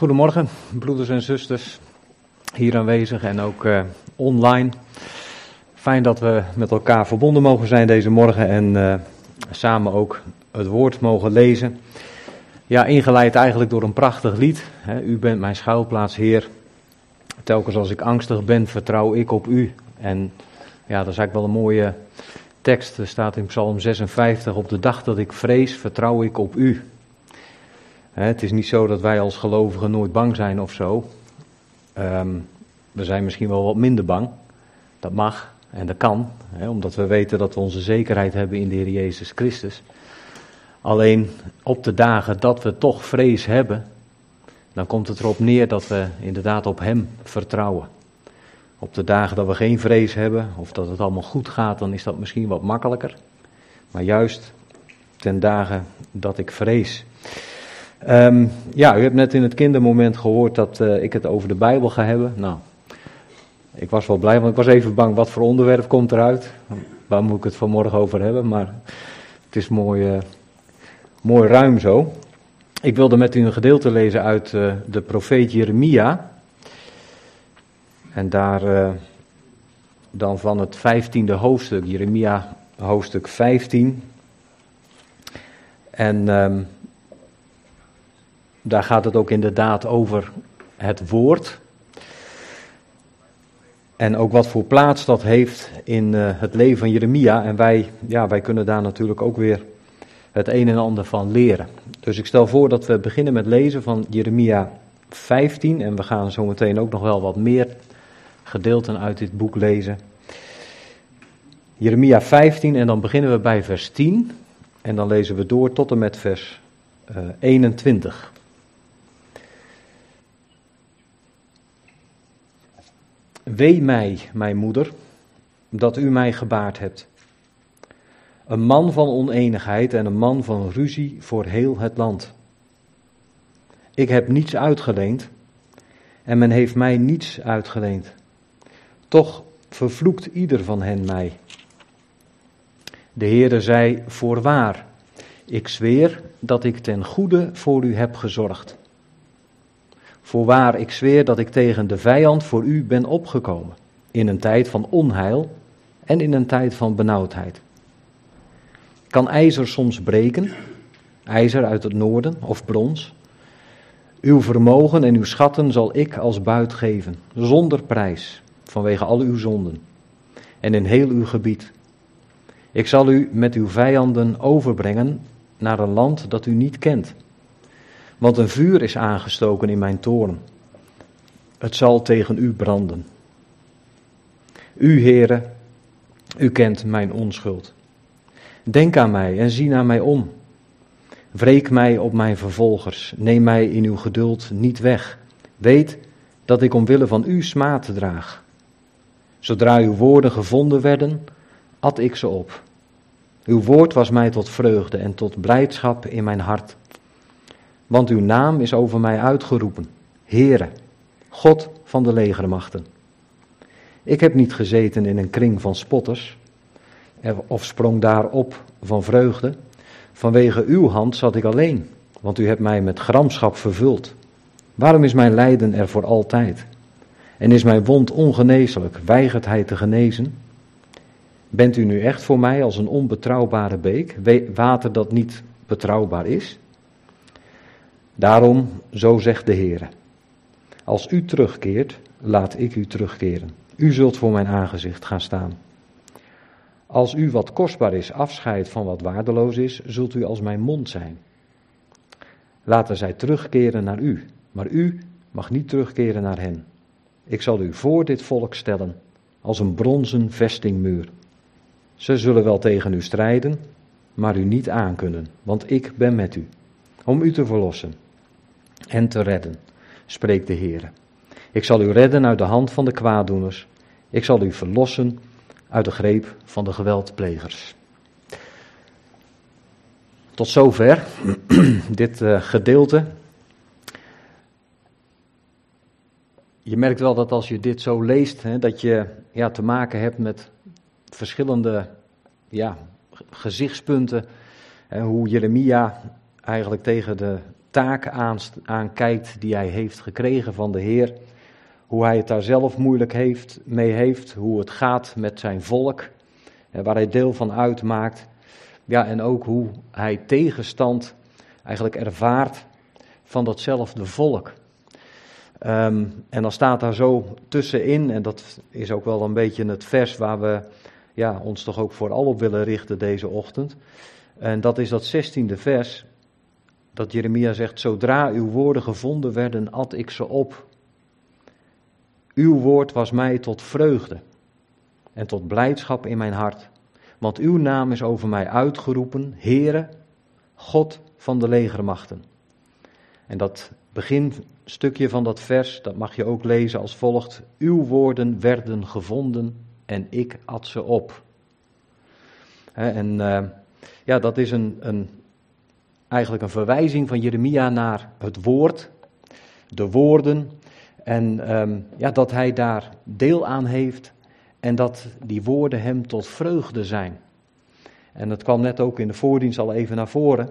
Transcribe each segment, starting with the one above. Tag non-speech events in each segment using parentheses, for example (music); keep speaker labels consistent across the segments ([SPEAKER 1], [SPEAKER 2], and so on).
[SPEAKER 1] Goedemorgen, broeders en zusters, hier aanwezig en ook uh, online. Fijn dat we met elkaar verbonden mogen zijn deze morgen en uh, samen ook het woord mogen lezen. Ja, ingeleid eigenlijk door een prachtig lied. Hè. U bent mijn schuilplaats, Heer. Telkens als ik angstig ben, vertrouw ik op U. En ja, dat is eigenlijk wel een mooie tekst. Er staat in Psalm 56, op de dag dat ik vrees, vertrouw ik op U. Het is niet zo dat wij als gelovigen nooit bang zijn of zo. Um, we zijn misschien wel wat minder bang. Dat mag en dat kan, omdat we weten dat we onze zekerheid hebben in de Heer Jezus Christus. Alleen op de dagen dat we toch vrees hebben, dan komt het erop neer dat we inderdaad op Hem vertrouwen. Op de dagen dat we geen vrees hebben of dat het allemaal goed gaat, dan is dat misschien wat makkelijker. Maar juist ten dagen dat ik vrees. Um, ja, u hebt net in het kindermoment gehoord dat uh, ik het over de Bijbel ga hebben. Nou, ik was wel blij, want ik was even bang wat voor onderwerp komt eruit. Waar moet ik het vanmorgen over hebben? Maar het is mooi, uh, mooi ruim zo. Ik wilde met u een gedeelte lezen uit uh, de profeet Jeremia. En daar dan van het vijftiende hoofdstuk, Jeremia hoofdstuk 15. En um, daar gaat het ook inderdaad over het woord. En ook wat voor plaats dat heeft in uh, het leven van Jeremia. En wij, ja, wij kunnen daar natuurlijk ook weer het een en ander van leren. Dus ik stel voor dat we beginnen met lezen van Jeremia 15. En we gaan zo meteen ook nog wel wat meer gedeelten uit dit boek lezen. Jeremia 15 en dan beginnen we bij vers 10. En dan lezen we door tot en met vers uh, 21. Wee mij, mijn moeder, dat u mij gebaard hebt. Een man van oneenigheid en een man van ruzie voor heel het land. Ik heb niets uitgeleend en men heeft mij niets uitgeleend. Toch vervloekt ieder van hen mij. De Heere zei: Voorwaar, ik zweer dat ik ten goede voor u heb gezorgd. Voorwaar, ik zweer dat ik tegen de vijand voor u ben opgekomen, in een tijd van onheil en in een tijd van benauwdheid. Kan ijzer soms breken, ijzer uit het noorden of brons? Uw vermogen en uw schatten zal ik als buit geven, zonder prijs, vanwege al uw zonden en in heel uw gebied. Ik zal u met uw vijanden overbrengen naar een land dat u niet kent want een vuur is aangestoken in mijn toren. Het zal tegen u branden. U, Heere, u kent mijn onschuld. Denk aan mij en zie naar mij om. Wreek mij op mijn vervolgers. Neem mij in uw geduld niet weg. Weet dat ik omwille van u smaad draag. Zodra uw woorden gevonden werden, at ik ze op. Uw woord was mij tot vreugde en tot blijdschap in mijn hart want uw naam is over mij uitgeroepen, Heere, God van de legermachten. Ik heb niet gezeten in een kring van spotters, of sprong daarop van vreugde. Vanwege uw hand zat ik alleen, want u hebt mij met gramschap vervuld. Waarom is mijn lijden er voor altijd? En is mijn wond ongeneeslijk? Weigert hij te genezen? Bent u nu echt voor mij als een onbetrouwbare beek, water dat niet betrouwbaar is? Daarom, zo zegt de Heer, als u terugkeert, laat ik u terugkeren. U zult voor mijn aangezicht gaan staan. Als u wat kostbaar is afscheidt van wat waardeloos is, zult u als mijn mond zijn. Laten zij terugkeren naar u, maar u mag niet terugkeren naar hen. Ik zal u voor dit volk stellen als een bronzen vestingmuur. Ze zullen wel tegen u strijden, maar u niet aankunnen, want ik ben met u, om u te verlossen en te redden, spreekt de Heer. Ik zal u redden uit de hand van de kwaaddoeners. Ik zal u verlossen uit de greep van de geweldplegers. Tot zover (clears throat) dit uh, gedeelte. Je merkt wel dat als je dit zo leest, hè, dat je ja, te maken hebt met verschillende ja, gezichtspunten. Hè, hoe Jeremia eigenlijk tegen de taak aankijkt die hij heeft gekregen van de Heer. Hoe hij het daar zelf moeilijk heeft, mee heeft, hoe het gaat met zijn volk, waar hij deel van uitmaakt. Ja, en ook hoe hij tegenstand eigenlijk ervaart van datzelfde volk. Ehm, en dan staat daar zo tussenin, en dat is ook wel een beetje het vers waar we ja, ons toch ook vooral op willen richten deze ochtend. En dat is dat zestiende vers, dat Jeremia zegt, zodra uw woorden gevonden werden, at ik ze op. Uw woord was mij tot vreugde en tot blijdschap in mijn hart. Want uw naam is over mij uitgeroepen, Heere, God van de legermachten. En dat beginstukje van dat vers, dat mag je ook lezen als volgt. Uw woorden werden gevonden en ik at ze op. En uh, ja, dat is een, een, eigenlijk een verwijzing van Jeremia naar het woord, de woorden. En um, ja, dat hij daar deel aan heeft en dat die woorden hem tot vreugde zijn. En dat kwam net ook in de voordienst al even naar voren.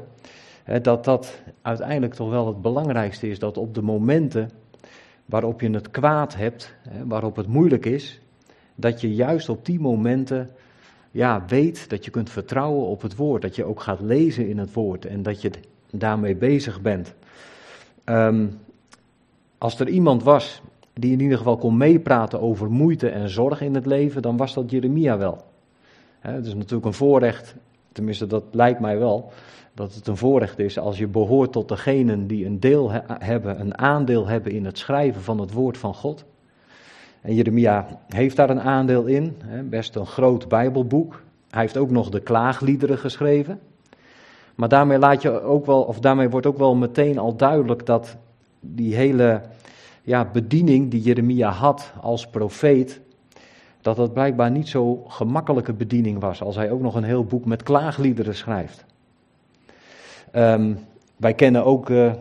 [SPEAKER 1] Hè, dat dat uiteindelijk toch wel het belangrijkste is. Dat op de momenten waarop je het kwaad hebt, hè, waarop het moeilijk is, dat je juist op die momenten ja, weet dat je kunt vertrouwen op het woord. Dat je ook gaat lezen in het woord en dat je daarmee bezig bent. Um, als er iemand was die in ieder geval kon meepraten over moeite en zorg in het leven, dan was dat Jeremia wel. Het is natuurlijk een voorrecht, tenminste dat lijkt mij wel, dat het een voorrecht is als je behoort tot degenen die een deel hebben, een aandeel hebben in het schrijven van het woord van God. En Jeremia heeft daar een aandeel in, best een groot Bijbelboek. Hij heeft ook nog de klaagliederen geschreven. Maar daarmee, laat je ook wel, of daarmee wordt ook wel meteen al duidelijk dat die hele ja, bediening die Jeremia had als profeet, dat dat blijkbaar niet zo gemakkelijke bediening was, als hij ook nog een heel boek met klaagliederen schrijft. Um, wij kennen ook uh,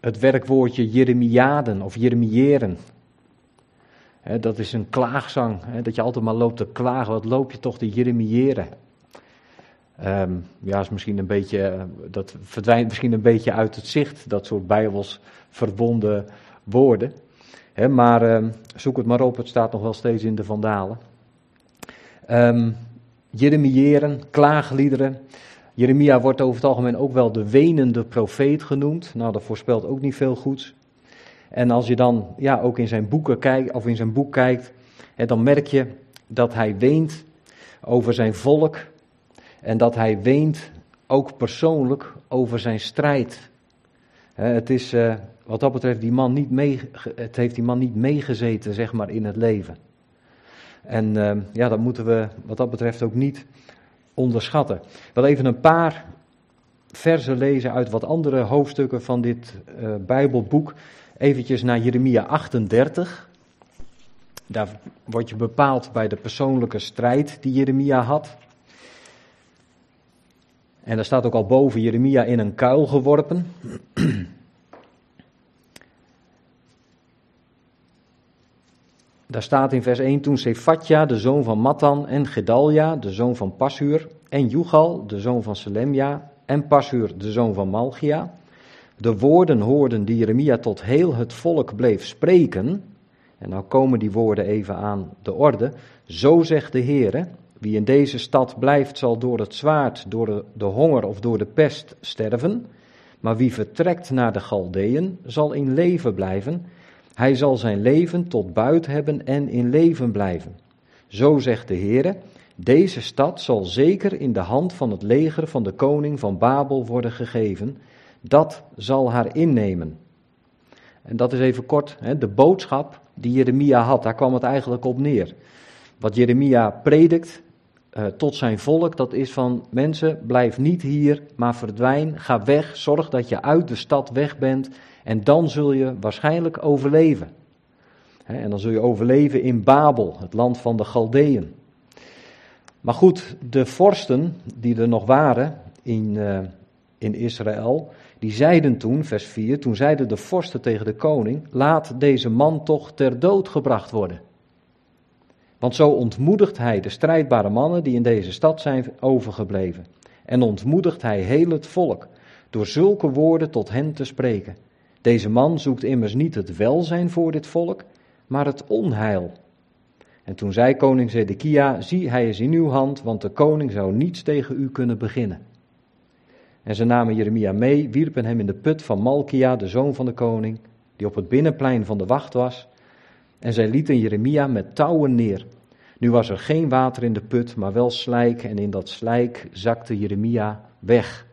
[SPEAKER 1] het werkwoordje Jeremiaden of Jeremiëren. Dat is een klaagzang, dat je altijd maar loopt te klagen. Wat loop je toch te Jeremiëren? Um, ja, is misschien een beetje, eh, dat verdwijnt misschien een beetje uit het zicht, dat soort bijbels verbonden woorden. maar uh, zoek het maar op, het staat nog wel steeds in de vandalen. Um, Jeremiëren, klaagliederen. Jeremia wordt over het algemeen ook wel de wenende profeet genoemd. Nou, dat voorspelt ook niet veel goeds. En als je dan ja, ook in zijn boeken kijkt, of in zijn boek kijkt, dan merk je dat hij weent over zijn volk, en dat hij weent ook persoonlijk over zijn strijd. Het is uh, wat dat betreft die man niet mee, het heeft die man niet meegezeten zeg maar in het leven. En uh, ja, dat moeten we wat dat betreft ook niet onderschatten. Ik wil even een paar versen lezen uit wat andere hoofdstukken van dit uh, Bijbelboek. Eventjes naar Jeremia 38. Daar word je bepaald bij de persoonlijke strijd die Jeremia had. En daar staat ook al boven Jeremia in een kuil geworpen. (clears throat) Daar staat in vers 1, toen Sefatja, de zoon van Matan, en Gedalja, de zoon van Pashur, en Jugal, de zoon van Selemja, en Pashur, de zoon van Malchia, de woorden hoorden die Jeremia tot heel het volk bleef spreken, en nou komen die woorden even aan de orde, zo zegt de Heere, wie in deze stad blijft, zal door het zwaard, door de, honger of door de pest sterven. Maar wie vertrekt naar de Galdeën, zal in leven blijven. Hij zal zijn leven tot buit hebben en in leven blijven. Zo zegt de Heer: deze stad zal zeker in de hand van het leger van de koning van Babel worden gegeven. Dat zal haar innemen. En dat is even kort hè, de boodschap die Jeremia had. Daar kwam het eigenlijk op neer. Wat Jeremia predikt, uh, tot zijn volk, dat is van mensen, blijf niet hier, maar verdwijn, ga weg, zorg dat je uit de stad weg bent en dan zul je waarschijnlijk overleven. en dan zul je overleven in Babel, het land van de Galdeën. Maar goed, de vorsten die er nog waren in, uh, in Israël, die zeiden toen, vers 4, toen zeiden de vorsten tegen de koning, laat deze man toch ter dood gebracht worden. Want zo ontmoedigt hij de strijdbare mannen die in deze stad zijn overgebleven. En ontmoedigt hij heel het volk. door zulke woorden tot hen te spreken. Deze man zoekt immers niet het welzijn voor dit volk, maar het onheil. En toen zei koning Zedekia, zie hij is in uw hand, want de koning zou niets tegen u kunnen beginnen. En ze namen Jeremia mee, wierpen hem in de put van Malkia, de zoon van de koning, die op het binnenplein van de wacht was. En zij lieten Jeremia met touwen neer. Nu was er geen water in de put, maar wel slijk, en in dat slijk zakte Jeremia weg.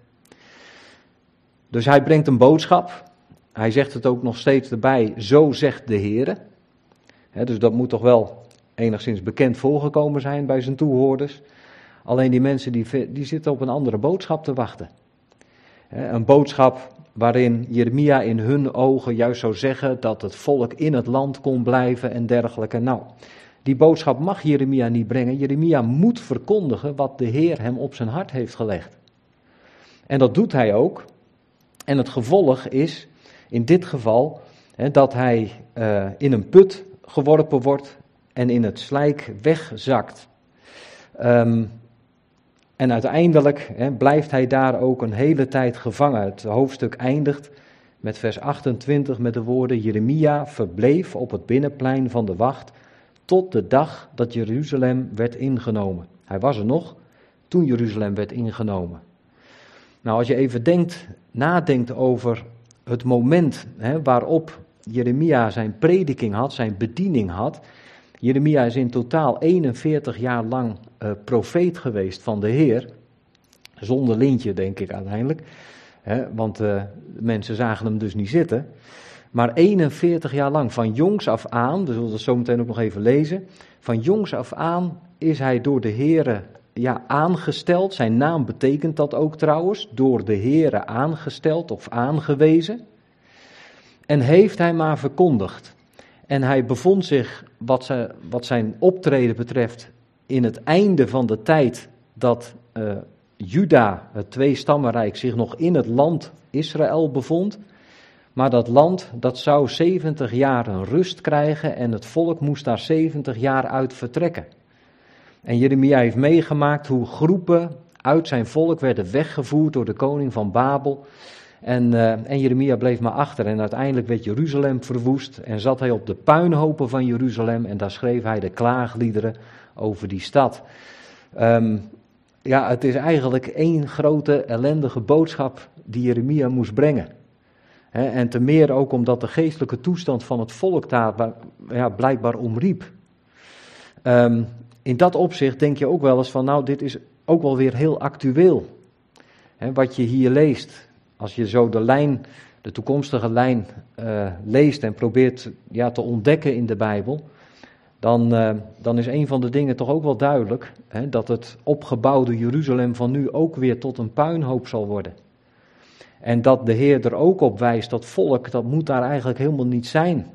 [SPEAKER 1] Dus hij brengt een boodschap. Hij zegt het ook nog steeds erbij, zo zegt de Heer. dus dat moet toch wel enigszins bekend voorgekomen zijn bij zijn toehoorders. Alleen die mensen die, die zitten op een andere boodschap te wachten. Een boodschap waarin Jeremia in hun ogen juist zou zeggen dat het volk in het land kon blijven en dergelijke. Nou, die boodschap mag Jeremia niet brengen. Jeremia moet verkondigen wat de Heer hem op zijn hart heeft gelegd. En dat doet hij ook. En het gevolg is in dit geval dat hij uh, in een put geworpen wordt en in het slijk wegzakt. Um, en uiteindelijk blijft hij daar ook een hele tijd gevangen. Het hoofdstuk eindigt met vers 28 met de woorden: Jeremia verbleef op het binnenplein van de wacht tot de dag dat Jeruzalem werd ingenomen. Hij was er nog toen Jeruzalem werd ingenomen. Nou, als je even denkt, nadenkt over het moment hè, waarop Jeremia zijn prediking had, zijn bediening had. Jeremia is in totaal 41 jaar lang uh, profeet geweest van de Heer. Zonder lintje, denk ik uiteindelijk. Want uh, mensen zagen hem dus niet zitten. Maar 41 jaar lang, van jongs af aan, we zullen zo meteen ook nog even lezen. Van jongs af aan is hij door de Heer ja, aangesteld. Zijn naam betekent dat ook trouwens. Door de Heer aangesteld of aangewezen. En heeft hij maar verkondigd. En hij bevond zich, wat, zijn optreden betreft, het einde van de tijd dat uh, Juda, het tweestammenrijk, zich nog in het land Israël bevond. Maar dat land, dat zou 70 jaar een rust krijgen en het volk moest daar 70 jaar uit vertrekken. En Jeremia heeft meegemaakt hoe groepen uit zijn volk werden weggevoerd door de koning van Babel. En, uh, en Jeremia bleef maar achter en uiteindelijk werd Jeruzalem verwoest en zat hij op de puinhopen van Jeruzalem en daar schreef hij de klaagliederen over die stad. Um, ja, het is eigenlijk één grote ellendige boodschap die Jeremia moest brengen. en te meer ook omdat de geestelijke toestand van het volk daar ja, blijkbaar omriep. Um, in dat opzicht denk je ook wel eens van, nou, dit is ook wel weer heel actueel. wat je hier leest, als je zo de lijn, de toekomstige lijn uh, leest en probeert ja, te ontdekken in de Bijbel, dan, uh, dan is een van de dingen toch ook wel duidelijk, hè, dat het opgebouwde Jeruzalem van nu ook weer tot een puinhoop zal worden. En dat de Heer er ook op wijst, dat volk, dat moet daar eigenlijk helemaal niet zijn.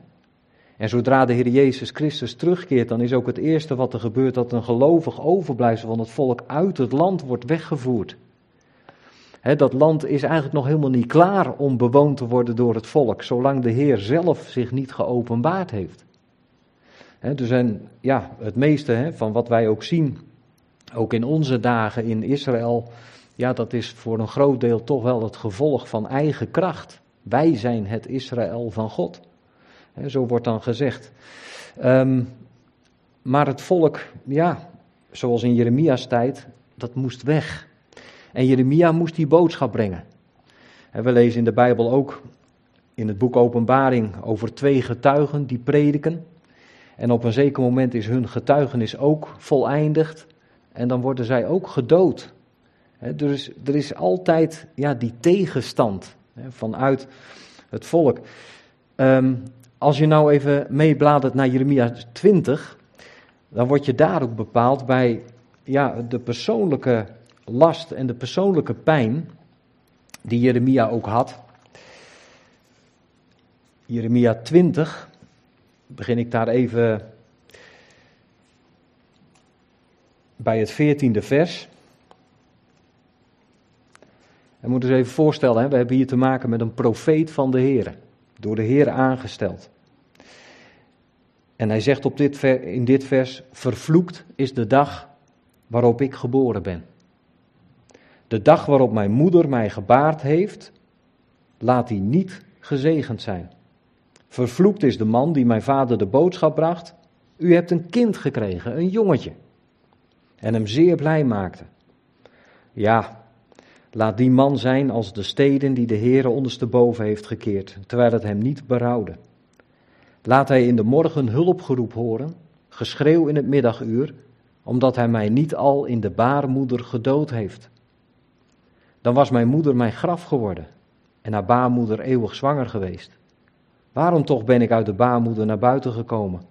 [SPEAKER 1] En zodra de Heer Jezus Christus terugkeert, dan is ook het eerste wat er gebeurt dat een gelovig overblijfsel van het volk uit het land wordt weggevoerd. dat land is eigenlijk nog helemaal niet klaar om bewoond te worden door het volk, zolang de Heer zelf zich niet geopenbaard heeft. He, dus en, ja, het meeste van wat wij ook zien, ook in onze dagen in Israël, ja, dat is voor een groot deel toch wel het gevolg van eigen kracht. Wij zijn het Israël van God. zo wordt dan gezegd. Um, maar het volk, ja, zoals in Jeremia's tijd, dat moest weg. En Jeremia moest die boodschap brengen. En we lezen in de Bijbel ook in het boek Openbaring over twee getuigen die prediken. En op een zeker moment is hun getuigenis ook voleindigd. En dan worden zij ook gedood. dus er is altijd ja, die tegenstand vanuit het volk. Ehm, als je nou even meebladert naar Jeremia 20, dan word je daar ook bepaald bij ja, de persoonlijke last en de persoonlijke pijn die Jeremia ook had. Jeremia 20, begin ik daar even bij het veertiende vers. We moeten eens even voorstellen, hè, we hebben hier te maken met een profeet van de Heer, door de Heer aangesteld. En hij zegt op dit in dit vers, vervloekt is de dag waarop ik geboren ben. De dag waarop mijn moeder mij gebaard heeft, laat die niet gezegend zijn. Vervloekt is de man die mijn vader de boodschap bracht. U hebt een kind gekregen, een jongetje. En hem zeer blij maakte. Ja, laat die man zijn als de steden die de Heere ondersteboven heeft gekeerd, terwijl het hem niet berouwde. Laat hij in de morgen hulpgeroep horen, geschreeuw in het middaguur, omdat hij mij niet al in de baarmoeder gedood heeft. Dan was mijn moeder mijn graf geworden en haar baarmoeder eeuwig zwanger geweest. Waarom toch ben ik uit de baarmoeder naar buiten gekomen?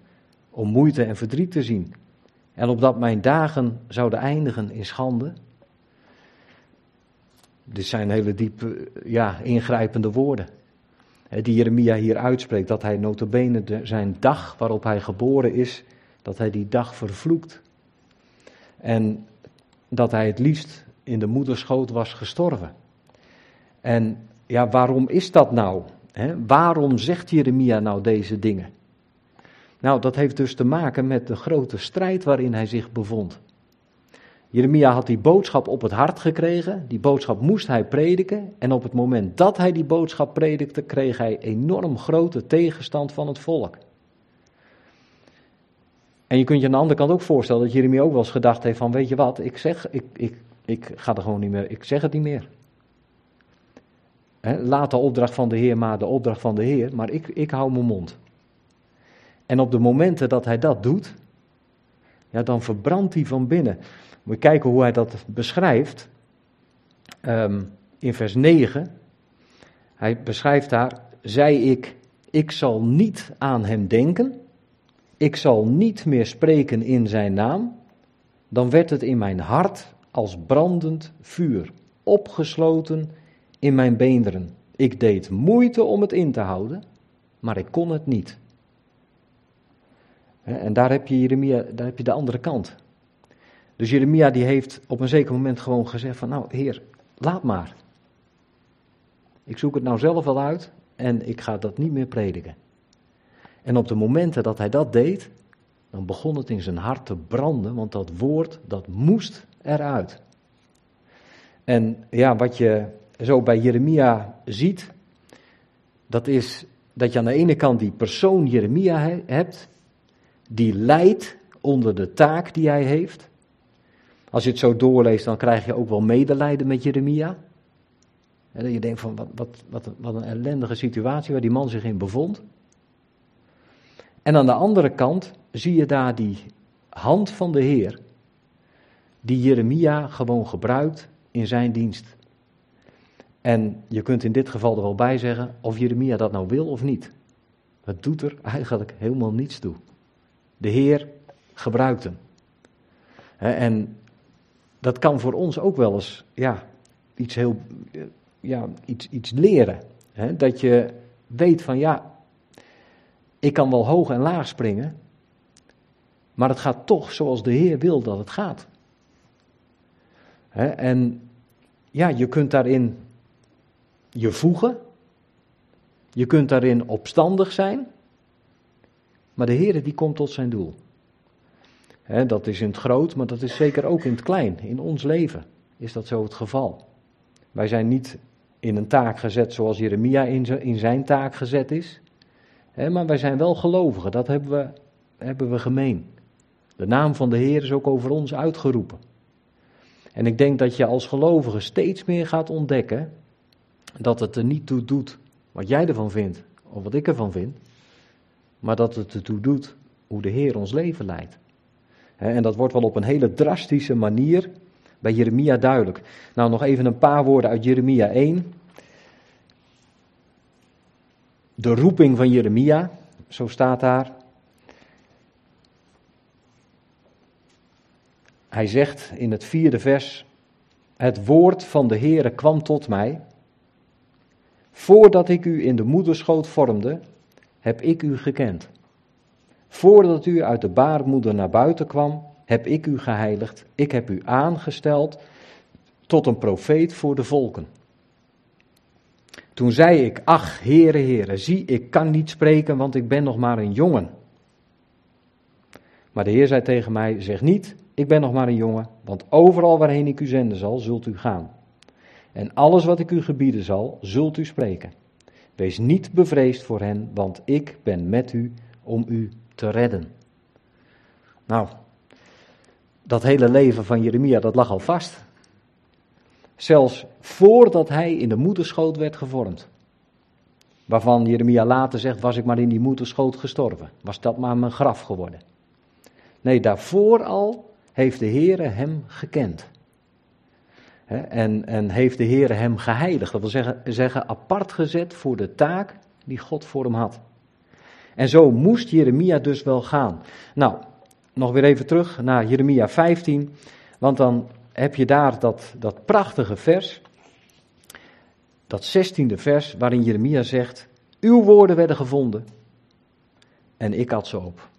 [SPEAKER 1] Om moeite en verdriet te zien. En opdat mijn dagen zouden eindigen in schande. Dit zijn hele diepe, ja, ingrijpende woorden. Die Jeremia hier uitspreekt, dat hij notabene zijn dag waarop hij geboren is, dat hij die dag vervloekt. En dat hij het liefst in de moederschoot was gestorven. En ja, waarom is dat nou? Waarom zegt Jeremia nou deze dingen? Nou, dat heeft dus te maken met de grote strijd waarin hij zich bevond. Jeremia had die boodschap op het hart gekregen, die boodschap moest hij prediken en op het moment dat hij die boodschap predikte, kreeg hij enorm grote tegenstand van het volk. En je kunt je aan de andere kant ook voorstellen dat Jeremia ook wel eens gedacht heeft van, weet je wat, ik zeg, ik, ik, ik ga er gewoon niet meer, ik zeg het niet meer. Laat de opdracht van de Heer maar de opdracht van de Heer, maar ik, ik hou mijn mond. En op de momenten dat hij dat doet, ja, dan verbrandt hij van binnen. Je kijken hoe hij dat beschrijft. Ehm, in vers 9. Hij beschrijft daar, zei ik, ik zal niet aan hem denken. Ik zal niet meer spreken in zijn naam. Dan werd het in mijn hart als brandend vuur, opgesloten in mijn beenderen. Ik deed moeite om het in te houden, maar ik kon het niet. En daar heb je Jeremia, daar heb je de andere kant. Dus Jeremia die heeft op een zeker moment gewoon gezegd van nou heer, laat maar. Ik zoek het nou zelf wel uit en ik ga dat niet meer prediken. En op de momenten dat hij dat deed, dan begon het in zijn hart te branden, want dat woord dat moest eruit. En ja, wat je zo bij Jeremia ziet, dat is dat je aan de ene kant die persoon Jeremia hebt, die lijdt onder de taak die hij heeft. Als je het zo doorleest, dan krijg je ook wel medelijden met Jeremia. En je denkt van, wat, wat, wat, wat een ellendige situatie waar die man zich in bevond. En aan de andere kant zie je daar die hand van de Heer, die Jeremia gewoon gebruikt in zijn dienst. En je kunt in dit geval er wel bij zeggen of Jeremia dat nou wil of niet. Het doet er eigenlijk helemaal niets toe. De Heer gebruikt hem. En dat kan voor ons ook wel eens ja, iets, heel, ja, iets, iets leren. Dat je weet van ja, ik kan wel hoog en laag springen, maar het gaat toch zoals de Heer wil dat het gaat. En ja, je kunt daarin je voegen, je kunt daarin opstandig zijn, maar de Heer die komt tot zijn doel. dat is in het groot, maar dat is zeker ook in het klein. In ons leven is dat zo het geval. Wij zijn niet in een taak gezet zoals Jeremia in zijn taak gezet is. maar wij zijn wel gelovigen, dat hebben we, hebben we gemeen. De naam van de Heer is ook over ons uitgeroepen. En ik denk dat je als gelovige steeds meer gaat ontdekken dat het er niet toe doet wat jij ervan vindt of wat ik ervan vind, maar dat het ertoe doet hoe de Heer ons leven leidt. En dat wordt wel op een hele drastische manier bij Jeremia duidelijk. Nou, nog even een paar woorden uit Jeremia 1. De roeping van Jeremia, zo staat daar. Hij zegt in het vierde vers: Het woord van de Heere kwam tot mij. Voordat ik u in de moederschoot vormde, heb ik u gekend. Voordat u uit de baarmoeder naar buiten kwam, heb ik u geheiligd. Ik heb u aangesteld tot een profeet voor de volken. Toen zei ik, ach, heren, heren, zie, ik kan niet spreken, want ik ben nog maar een jongen. Maar de Heer zei tegen mij, zeg niet, ik ben nog maar een jongen, want overal waarheen ik u zenden zal, zult u gaan. En alles wat ik u gebieden zal, zult u spreken. Wees niet bevreesd voor hen, want ik ben met u om u te redden. Nou, dat hele leven van Jeremia, dat lag al vast. Zelfs voordat hij in de moederschoot werd gevormd. Waarvan Jeremia later zegt, was ik maar in die moederschoot gestorven. Was dat maar mijn graf geworden. Nee, daarvoor al heeft de Heere hem gekend. En, en heeft de Heere hem geheiligd. Dat wil zeggen, zeggen apart gezet voor de taak die God voor hem had. En zo moest Jeremia dus wel gaan. Nou, nog weer even terug naar Jeremia 15. Want dan heb je daar dat, dat prachtige vers. Dat zestiende vers waarin Jeremia zegt: Uw woorden werden gevonden en ik had ze op.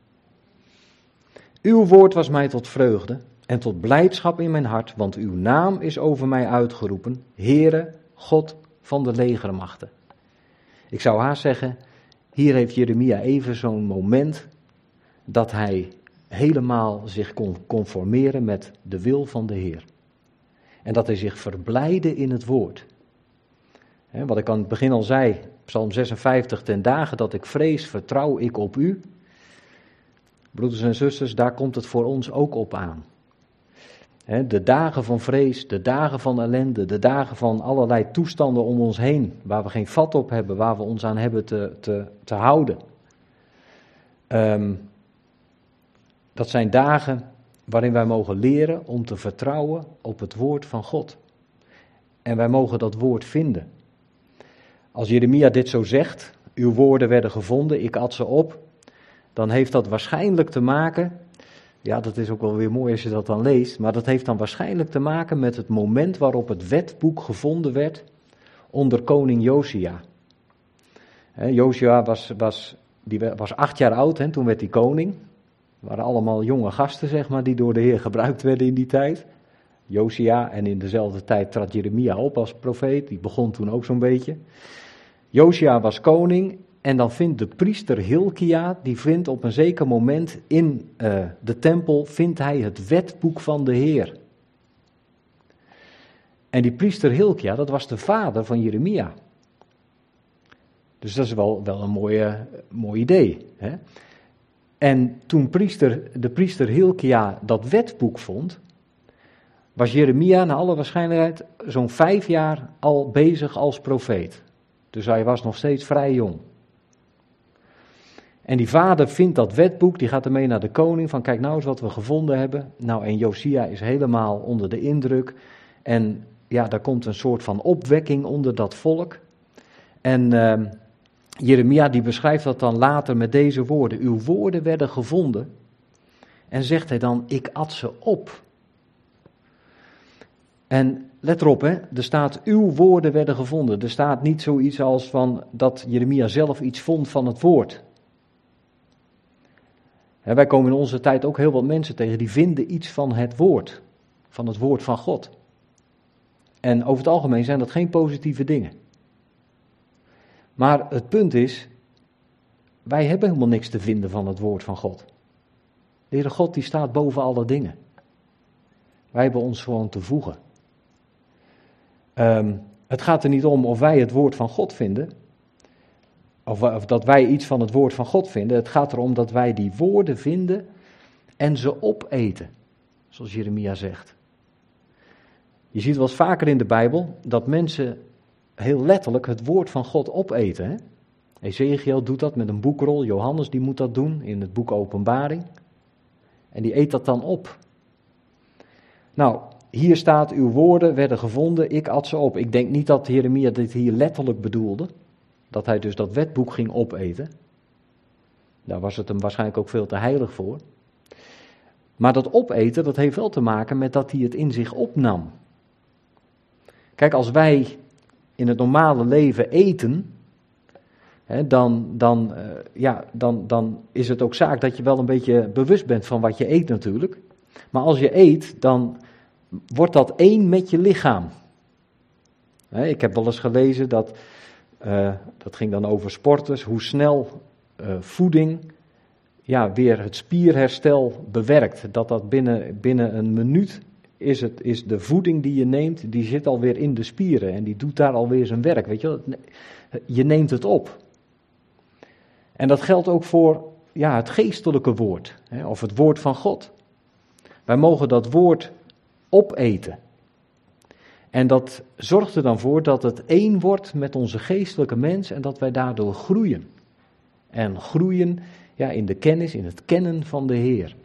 [SPEAKER 1] Uw woord was mij tot vreugde en tot blijdschap in mijn hart, want uw naam is over mij uitgeroepen, Heere, God van de legermachten. Ik zou haast zeggen, hier heeft Jeremia even zo'n moment dat hij helemaal zich kon conformeren met de wil van de Heer. En dat hij zich verblijde in het woord. wat ik aan het begin al zei, Psalm 56, ten dagen dat ik vrees, vertrouw ik op u. Broeders en zusters, daar komt het voor ons ook op aan. De dagen van vrees, de dagen van ellende, de dagen van allerlei toestanden om ons heen, waar we geen vat op hebben, waar we ons aan hebben te, te, te houden. Um, dat zijn dagen waarin wij mogen leren om te vertrouwen op het woord van God. En wij mogen dat woord vinden. Als Jeremia dit zo zegt, uw woorden werden gevonden, ik at ze op, dan heeft dat waarschijnlijk te maken, ja dat is ook wel weer mooi als je dat dan leest, maar dat heeft dan waarschijnlijk te maken met het moment waarop het wetboek gevonden werd onder koning Josia. Josia was, was, die was acht jaar oud, hè, toen werd hij koning. Het waren allemaal jonge gasten, zeg maar, die door de Heer gebruikt werden in die tijd. Josia en in dezelfde tijd trad Jeremia op als profeet, die begon toen ook zo'n beetje. Josia was koning en dan vindt de priester Hilkia, die vindt op een zeker moment in uh, de tempel, vindt hij het wetboek van de Heer. En die priester Hilkia, dat was de vader van Jeremia. Dus dat is wel, wel een mooie, mooi idee. Hè? En toen priester, de priester Hilkia dat wetboek vond, was Jeremia naar alle waarschijnlijkheid zo'n vijf jaar al bezig als profeet. Dus hij was nog steeds vrij jong. En die vader vindt dat wetboek, die gaat ermee naar de koning van kijk nou eens wat we gevonden hebben. Nou en Josia is helemaal onder de indruk en ja, daar komt een soort van opwekking onder dat volk. En uh, Jeremia die beschrijft dat dan later met deze woorden. Uw woorden werden gevonden. En zegt hij dan, ik at ze op. En let erop, hè, er staat, uw woorden werden gevonden. Er staat niet zoiets als van dat Jeremia zelf iets vond van het woord. Hè, wij komen in onze tijd ook heel wat mensen tegen die vinden iets van het woord. Van het woord van God. En over het algemeen zijn dat geen positieve dingen. Maar het punt is, wij hebben helemaal niks te vinden van het woord van God. De Heere God die staat boven alle dingen. Wij hebben ons gewoon te voegen. Ehm, het gaat er niet om of wij het woord van God vinden, of, dat wij iets van het woord van God vinden. Het gaat erom dat wij die woorden vinden en ze opeten, zoals Jeremia zegt. Je ziet wel eens vaker in de Bijbel dat mensen heel letterlijk het woord van God opeten. Hè? Ezekiel doet dat met een boekrol, Johannes die moet dat doen in het boek Openbaring. En die eet dat dan op. Nou, hier staat, uw woorden werden gevonden, ik at ze op. Ik denk niet dat Jeremia dit hier letterlijk bedoelde, dat hij dus dat wetboek ging opeten. Daar was het hem waarschijnlijk ook veel te heilig voor. Maar dat opeten, dat heeft wel te maken met dat hij het in zich opnam. Kijk, als wij in het normale leven eten, hè, dan, dan, uh, ja, dan, dan is het ook zaak dat je wel een beetje bewust bent van wat je eet natuurlijk. Maar als je eet, dan wordt dat één met je lichaam. Hè, ik heb wel eens gelezen dat, uh, dat ging dan over sporters, hoe snel uh, voeding ja, weer het spierherstel bewerkt. Dat dat binnen, binnen een minuut is, het, is de voeding die je neemt, die zit alweer in de spieren en die doet daar alweer zijn werk. Weet je, je neemt het op. En dat geldt ook voor ja, het geestelijke woord, hè, of het woord van God. Wij mogen dat woord opeten. En dat zorgt er dan voor dat het één wordt met onze geestelijke mens en dat wij daardoor groeien. En groeien ja, in de kennis, in het kennen van de Heer.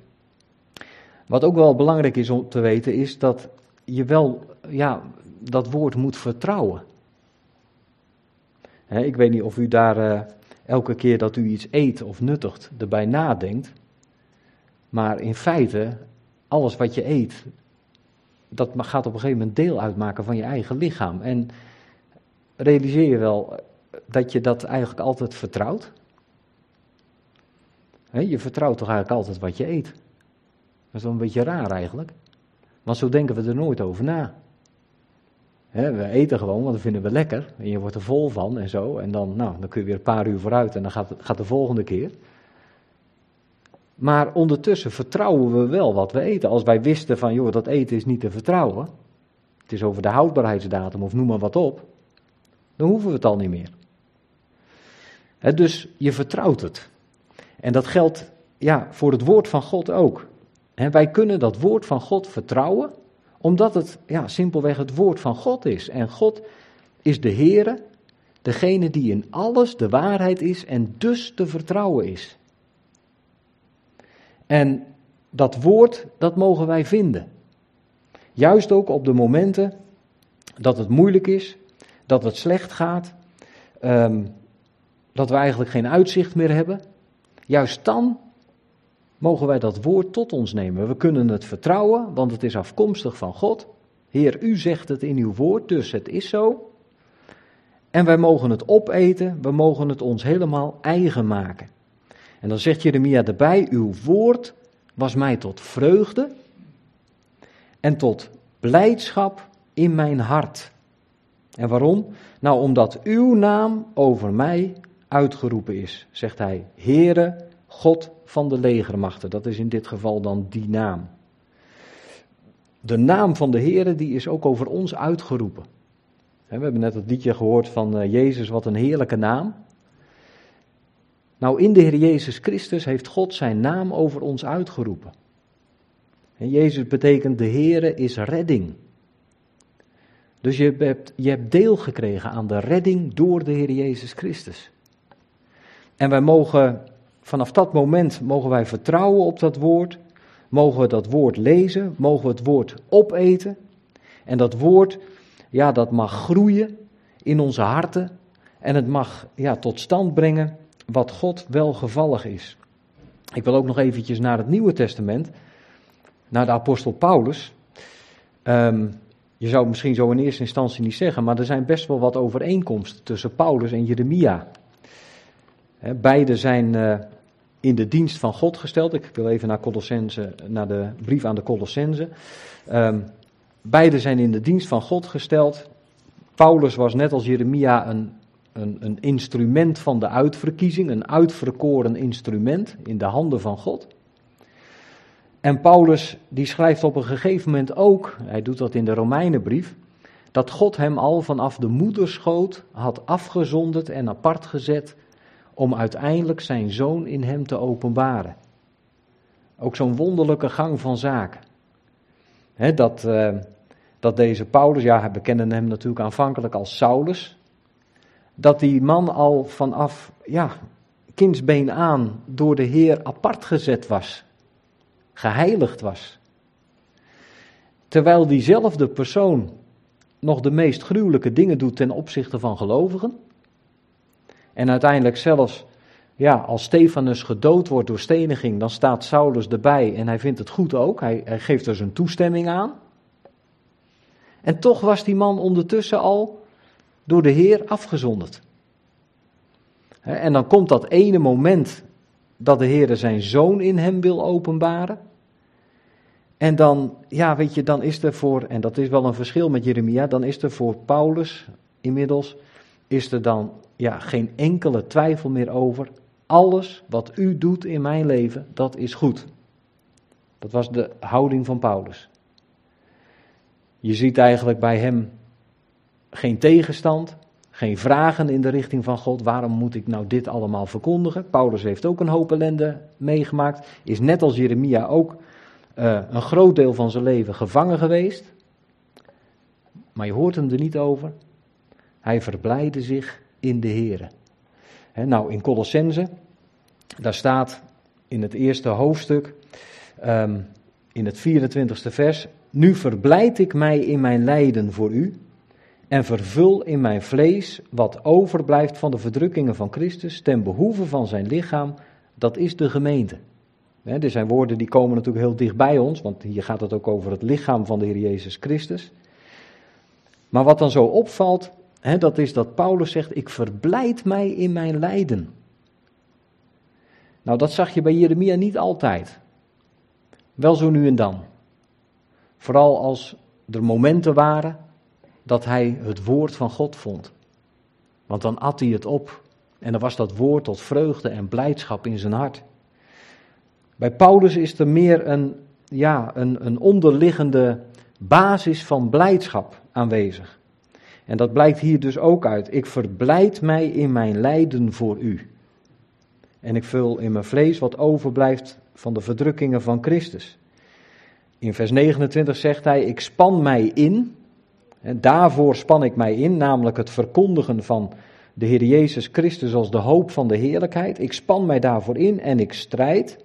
[SPEAKER 1] Wat ook wel belangrijk is om te weten, is dat je wel ja, dat woord moet vertrouwen. ik weet niet of u daar uh, elke keer dat u iets eet of nuttigt erbij nadenkt. Maar in feite, alles wat je eet, dat gaat op een gegeven moment deel uitmaken van je eigen lichaam. En realiseer je wel dat je dat eigenlijk altijd vertrouwt? je vertrouwt toch eigenlijk altijd wat je eet? Dat is wel een beetje raar eigenlijk. Want zo denken we er nooit over na. we eten gewoon, want dat vinden we lekker. En je wordt er vol van en zo. En dan, nou, dan kun je weer een paar uur vooruit en dan gaat, gaat de volgende keer. Maar ondertussen vertrouwen we wel wat we eten. Als wij wisten van, joh, dat eten is niet te vertrouwen. Het is over de houdbaarheidsdatum of noem maar wat op. Dan hoeven we het al niet meer. dus je vertrouwt het. En dat geldt ja, voor het woord van God ook. wij kunnen dat woord van God vertrouwen, omdat het ja, simpelweg het woord van God is. En God is de Heere, degene die in alles de waarheid is en dus te vertrouwen is. En dat woord, dat mogen wij vinden. Juist ook op de momenten dat het moeilijk is, dat het slecht gaat, um, dat we eigenlijk geen uitzicht meer hebben. Juist dan mogen wij dat woord tot ons nemen. We kunnen het vertrouwen, want het is afkomstig van God. Heer, u zegt het in uw woord, dus het is zo. En wij mogen het opeten, we mogen het ons helemaal eigen maken. En dan zegt Jeremia erbij, uw woord was mij tot vreugde en tot blijdschap in mijn hart. En waarom? Nou, omdat uw naam over mij uitgeroepen is, zegt hij. Heere, God van de legermachten. Dat is in dit geval dan die naam. De naam van de Heere, die is ook over ons uitgeroepen. We hebben net het liedje gehoord van eh, Jezus, wat een heerlijke naam. Nou, in de Heer Jezus Christus heeft God zijn naam over ons uitgeroepen. En Jezus betekent de Heere is redding. Dus je hebt, je hebt deel gekregen aan de redding door de Heer Jezus Christus. En wij mogen vanaf dat moment mogen wij vertrouwen op dat woord, mogen we dat woord lezen, mogen we het woord opeten. En dat woord, ja, dat mag groeien in onze harten en het mag ja, tot stand brengen wat God welgevallig is. Ik wil ook nog eventjes naar het Nieuwe Testament, naar de apostel Paulus. Um, je zou het misschien zo in eerste instantie niet zeggen, maar er zijn best wel wat overeenkomsten tussen Paulus en Jeremia. beide zijn uh, in de dienst van God gesteld. Ik wil even naar, Colossense, naar de brief aan de Colossense. Um, beide zijn in de dienst van God gesteld. Paulus was net als Jeremia een een, een instrument van de uitverkiezing, een uitverkoren instrument in de handen van God. En Paulus die schrijft op een gegeven moment ook, hij doet dat in de Romeinenbrief, dat God hem al vanaf de moederschoot had afgezonderd en apart gezet om uiteindelijk zijn zoon in hem te openbaren. Ook zo'n wonderlijke gang van zaken. dat, uh, dat deze Paulus, ja, we kennen hem natuurlijk aanvankelijk als Saulus, dat die man al vanaf ja, kindsbeen aan door de Heer apart gezet was, geheiligd was. Terwijl diezelfde persoon nog de meest gruwelijke dingen doet ten opzichte van gelovigen. En uiteindelijk zelfs, ja, als Stefanus gedood wordt door steniging, dan staat Saulus erbij en hij vindt het goed ook. Hij, hij geeft er zijn toestemming aan. En toch was die man ondertussen al door de Heer afgezonderd. En dan komt dat ene moment dat de Heer zijn zoon in hem wil openbaren. En dan, ja, weet je, dan is er voor, en dat is wel een verschil met Jeremia, dan is er voor Paulus inmiddels, is er dan ja, geen enkele twijfel meer over. Alles wat u doet in mijn leven, dat is goed. Dat was de houding van Paulus. Je ziet eigenlijk bij hem geen tegenstand, geen vragen in de richting van God. Waarom moet ik nou dit allemaal verkondigen? Paulus heeft ook een hoop ellende meegemaakt. Is net als Jeremia ook uh, een groot deel van zijn leven gevangen geweest. Maar je hoort hem er niet over. Hij verblijde zich in de Here. nou, in Colossense, daar staat in het eerste hoofdstuk, um, in het 24ste vers, nu verblijd ik mij in mijn lijden voor u en vervul in mijn vlees wat overblijft van de verdrukkingen van Christus ten behoeve van zijn lichaam, dat is de gemeente. He, er zijn woorden die komen natuurlijk heel dicht bij ons, want hier gaat het ook over het lichaam van de Heer Jezus Christus. Maar wat dan zo opvalt, dat is dat Paulus zegt, ik verblijd mij in mijn lijden. Nou, dat zag je bij Jeremia niet altijd. Wel zo nu en dan. Vooral als er momenten waren dat hij het woord van God vond. Want dan at hij het op en dan was dat woord tot vreugde en blijdschap in zijn hart. Bij Paulus is er meer een, ja, een, een onderliggende basis van blijdschap aanwezig. En dat blijkt hier dus ook uit. Ik verblijd mij in mijn lijden voor u. En ik vul in mijn vlees wat overblijft van de verdrukkingen van Christus. In vers 29 zegt hij: Ik span mij in. En daarvoor span ik mij in, namelijk het verkondigen van de Heer Jezus Christus als de hoop van de heerlijkheid. Ik span mij daarvoor in en ik strijd.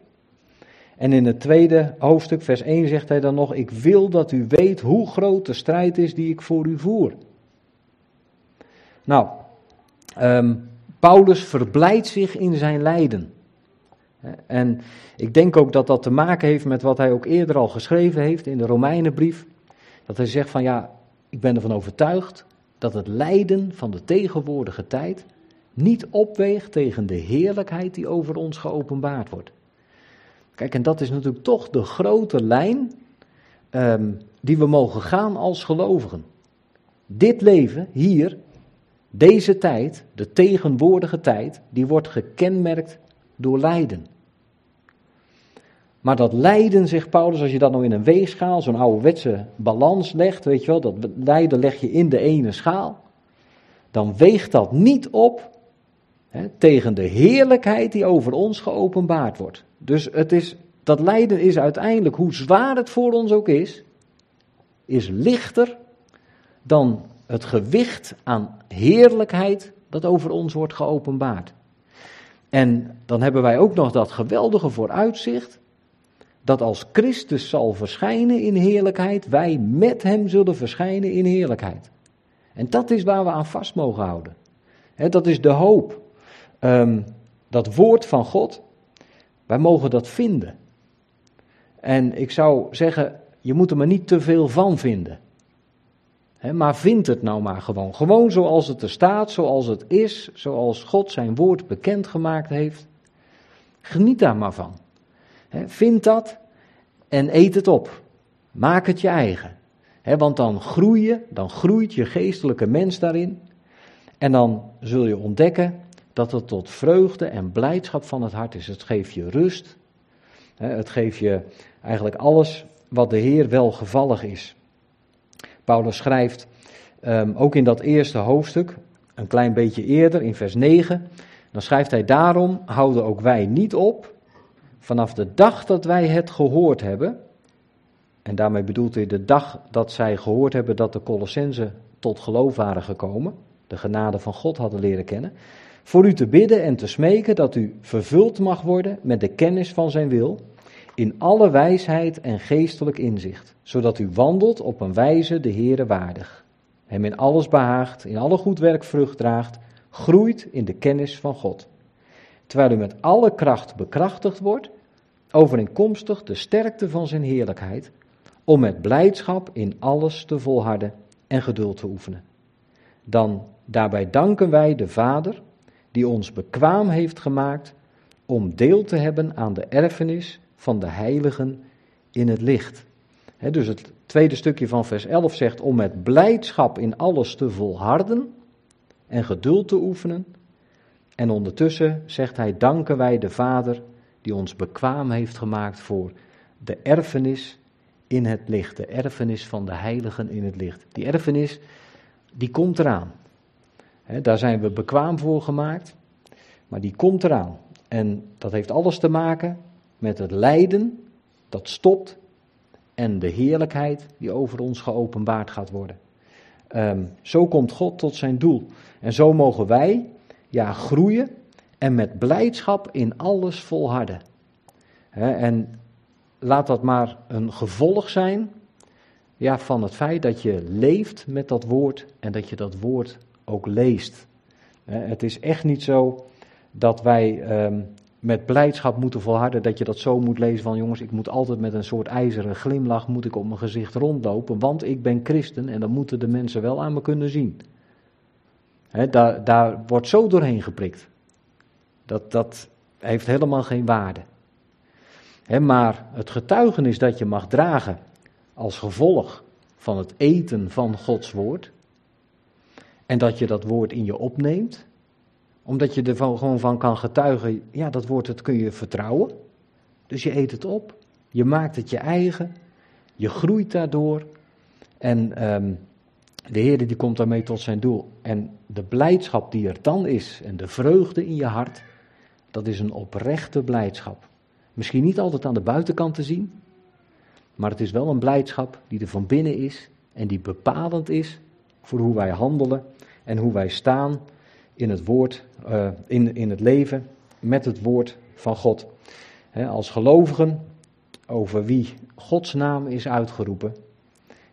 [SPEAKER 1] En in het tweede hoofdstuk, vers 1, zegt hij dan nog: Ik wil dat u weet hoe groot de strijd is die ik voor u voer. Nou, um, Paulus verblijdt zich in zijn lijden. En ik denk ook dat dat te maken heeft met wat hij ook eerder al geschreven heeft in de Romeinenbrief. Dat hij zegt van ja, ik ben ervan overtuigd dat het lijden van de tegenwoordige tijd niet opweegt tegen de heerlijkheid die over ons geopenbaard wordt. Kijk, en dat is natuurlijk toch de grote lijn um, die we mogen gaan als gelovigen. Dit leven hier deze tijd, de tegenwoordige tijd, die wordt gekenmerkt door lijden. Maar dat lijden, zegt Paulus, als je dat nou in een weegschaal, zo'n ouderwetse balans legt, weet je wel, dat lijden leg je in de ene schaal, dan weegt dat niet op hè, tegen de heerlijkheid die over ons geopenbaard wordt. Dus het is, dat lijden is uiteindelijk, hoe zwaar het voor ons ook is, is lichter dan het gewicht aan heerlijkheid dat over ons wordt geopenbaard. En dan hebben wij ook nog dat geweldige vooruitzicht dat als Christus zal verschijnen in heerlijkheid, wij met hem zullen verschijnen in heerlijkheid. En dat is waar we aan vast mogen houden. dat is de hoop. Ehm, dat woord van God, wij mogen dat vinden. En ik zou zeggen, je moet er maar niet te veel van vinden maar vind het nou maar gewoon. Gewoon zoals het er staat, zoals het is, zoals God zijn woord bekendgemaakt heeft. Geniet daar maar van. vind dat en eet het op. Maak het je eigen. want dan groei je, dan groeit je geestelijke mens daarin. En dan zul je ontdekken dat het tot vreugde en blijdschap van het hart is. Het geeft je rust. het geeft je eigenlijk alles wat de Heer welgevallig is. Paulus schrijft um, ook in dat eerste hoofdstuk, een klein beetje eerder, in vers 9, dan schrijft hij daarom houden ook wij niet op, vanaf de dag dat wij het gehoord hebben, en daarmee bedoelt hij de dag dat zij gehoord hebben dat de Colossensen tot geloof waren gekomen, de genade van God hadden leren kennen, voor u te bidden en te smeken dat u vervuld mag worden met de kennis van zijn wil, in alle wijsheid en geestelijk inzicht, zodat u wandelt op een wijze de Heere waardig, hem in alles behaagt, in alle goed werk vrucht draagt, groeit in de kennis van God, terwijl u met alle kracht bekrachtigd wordt, overeenkomstig de sterkte van zijn heerlijkheid, om met blijdschap in alles te volharden en geduld te oefenen. Dan daarbij danken wij de Vader, die ons bekwaam heeft gemaakt om deel te hebben aan de erfenis van de heiligen in het licht. dus het tweede stukje van vers 11 zegt om met blijdschap in alles te volharden en geduld te oefenen. En ondertussen zegt hij, danken wij de Vader die ons bekwaam heeft gemaakt voor de erfenis in het licht. De erfenis van de heiligen in het licht. Die erfenis, die komt eraan. daar zijn we bekwaam voor gemaakt, maar die komt eraan. En dat heeft alles te maken met het lijden dat stopt en de heerlijkheid die over ons geopenbaard gaat worden. Ehm, zo komt God tot zijn doel. En zo mogen wij ja, groeien en met blijdschap in alles volharden. en laat dat maar een gevolg zijn ja, van het feit dat je leeft met dat woord en dat je dat woord ook leest. het is echt niet zo dat wij ehm, met blijdschap moeten volharden, dat je dat zo moet lezen van jongens, ik moet altijd met een soort ijzeren glimlach moet ik op mijn gezicht rondlopen, want ik ben christen en dan moeten de mensen wel aan me kunnen zien. Daar, daar wordt zo doorheen geprikt. Dat, dat heeft helemaal geen waarde. maar het getuigenis dat je mag dragen als gevolg van het eten van Gods woord, en dat je dat woord in je opneemt, omdat je er gewoon van kan getuigen, ja, dat woord dat kun je vertrouwen. Dus je eet het op, je maakt het je eigen, je groeit daardoor. En um, de Heer die komt daarmee tot zijn doel. En de blijdschap die er dan is en de vreugde in je hart, dat is een oprechte blijdschap. Misschien niet altijd aan de buitenkant te zien, maar het is wel een blijdschap die er van binnen is en die bepalend is voor hoe wij handelen en hoe wij staan in het woord, uh, in, in het leven met het woord van God. als gelovigen, over wie Gods naam is uitgeroepen,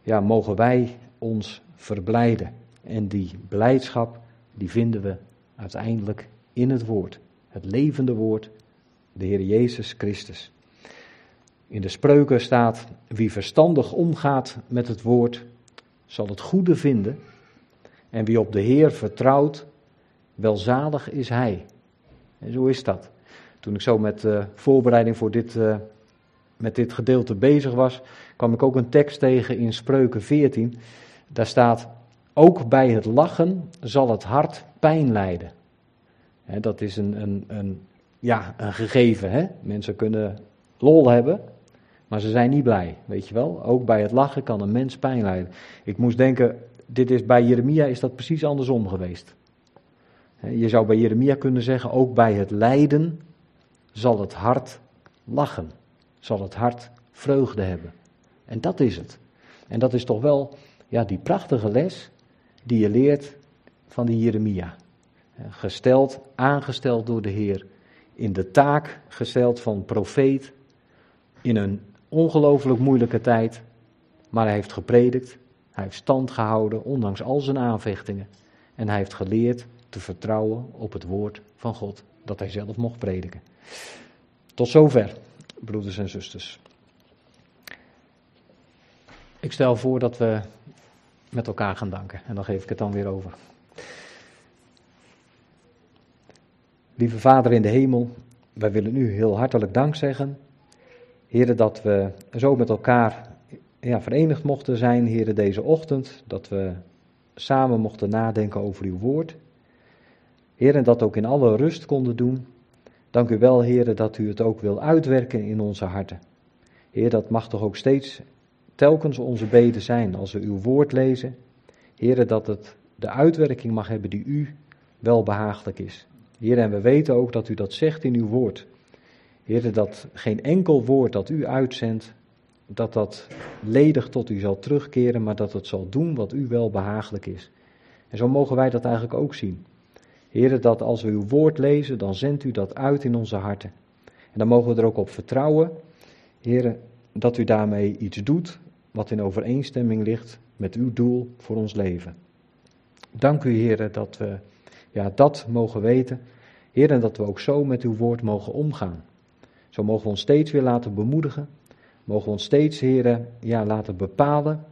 [SPEAKER 1] ja, mogen wij ons verblijden. En die blijdschap, die vinden we uiteindelijk in het woord. Het levende woord, de Heer Jezus Christus. In de spreuken staat, wie verstandig omgaat met het woord, zal het goede vinden. En wie op de Heer vertrouwt, welzalig is hij. En zo is dat. Toen ik zo met uh, voorbereiding voor dit, uh, met dit gedeelte bezig was, kwam ik ook een tekst tegen in Spreuken 14. Daar staat, ook bij het lachen zal het hart pijn lijden. dat is een, een, een, ja, een gegeven. Hè? Mensen kunnen lol hebben, maar ze zijn niet blij, weet je wel. Ook bij het lachen kan een mens pijn lijden. Ik moest denken, dit is, bij Jeremia is dat precies andersom geweest. Je zou bij Jeremia kunnen zeggen, ook bij het lijden zal het hart lachen, zal het hart vreugde hebben. En dat is het. En dat is toch wel ja, die prachtige les die je leert van die Jeremia. Gesteld, aangesteld door de Heer, in de taak gesteld van profeet, in een ongelooflijk moeilijke tijd, maar hij heeft gepredikt, hij heeft stand gehouden, ondanks al zijn aanvechtingen. En hij heeft geleerd te vertrouwen op het woord van God, dat hij zelf mocht prediken. Tot zover, broeders en zusters. Ik stel voor dat we met elkaar gaan danken en dan geef ik het dan weer over. Lieve Vader in de hemel, wij willen u heel hartelijk dank zeggen. Heren, dat we zo met elkaar ja, verenigd mochten zijn, heren, deze ochtend. Dat we samen mochten nadenken over uw woord. Heer, en dat ook in alle rust konden doen. Dank u wel, Heer, dat u het ook wil uitwerken in onze harten. Heer, dat mag toch ook steeds telkens onze beden zijn als we uw woord lezen. Heer, dat het de uitwerking mag hebben die u wel behagelijk is. Heer, en we weten ook dat u dat zegt in uw woord. Heer, dat geen enkel woord dat u uitzendt, dat dat ledig tot u zal terugkeren, maar dat het zal doen wat u wel behagelijk is. En zo mogen wij dat eigenlijk ook zien. Heren, dat als we uw woord lezen, dan zendt u dat uit in onze harten. En dan mogen we er ook op vertrouwen, heren, dat u daarmee iets doet wat in overeenstemming ligt met uw doel voor ons leven. Dank u, heren, dat we ja, dat mogen weten. Heren, dat we ook zo met uw woord mogen omgaan. Zo mogen we ons steeds weer laten bemoedigen. Mogen we ons steeds, heren, ja, laten bepalen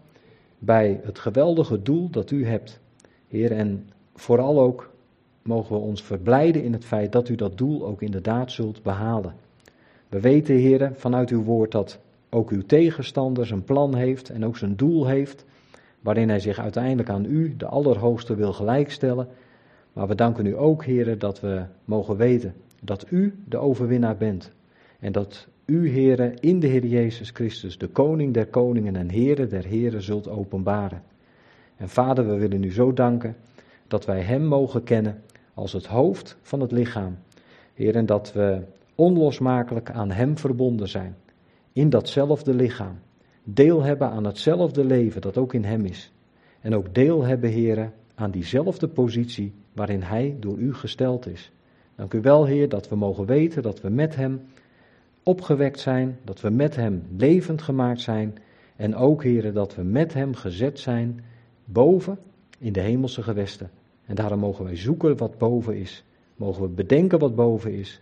[SPEAKER 1] bij het geweldige doel dat u hebt. Heer, en vooral ook mogen we ons verblijden in het feit dat u dat doel ook inderdaad zult behalen. We weten, heren, vanuit uw woord dat ook uw tegenstander zijn plan heeft en ook zijn doel heeft, waarin hij zich uiteindelijk aan u, de Allerhoogste, wil gelijkstellen. Maar we danken u ook, heren, dat we mogen weten dat u de overwinnaar bent. En dat u, Heere, in de Heer Jezus Christus, de koning der koningen en Heere der heren, zult openbaren. En Vader, we willen u zo danken dat wij Hem mogen kennen als het hoofd van het lichaam. Heer, en dat we onlosmakelijk aan Hem verbonden zijn, in datzelfde lichaam. Deel hebben aan hetzelfde leven dat ook in Hem is. En ook deel hebben, Heer, aan diezelfde positie waarin Hij door u gesteld is. Dank u wel, Heer, dat we mogen weten dat we met Hem opgewekt zijn, dat we met Hem levend gemaakt zijn en ook, Heer, dat we met Hem gezet zijn boven in de hemelse gewesten. En daarom mogen wij zoeken wat boven is. Mogen we bedenken wat boven is.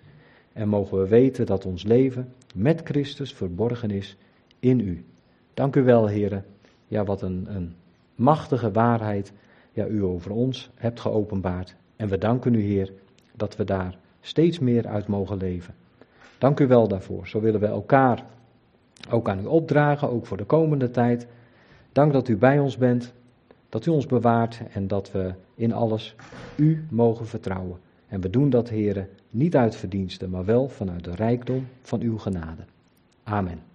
[SPEAKER 1] En mogen we weten dat ons leven met Christus verborgen is in U. Dank u wel, heren. Ja, wat een, een machtige waarheid ja, u over ons hebt geopenbaard. En we danken u, Heer, dat we daar steeds meer uit mogen leven. Dank u wel daarvoor. Zo willen we elkaar ook aan u opdragen, ook voor de komende tijd. Dank dat u bij ons bent, dat u ons bewaart en dat we in alles u mogen vertrouwen. En we doen dat, heren, niet uit verdiensten, maar wel vanuit de rijkdom van uw genade. Amen.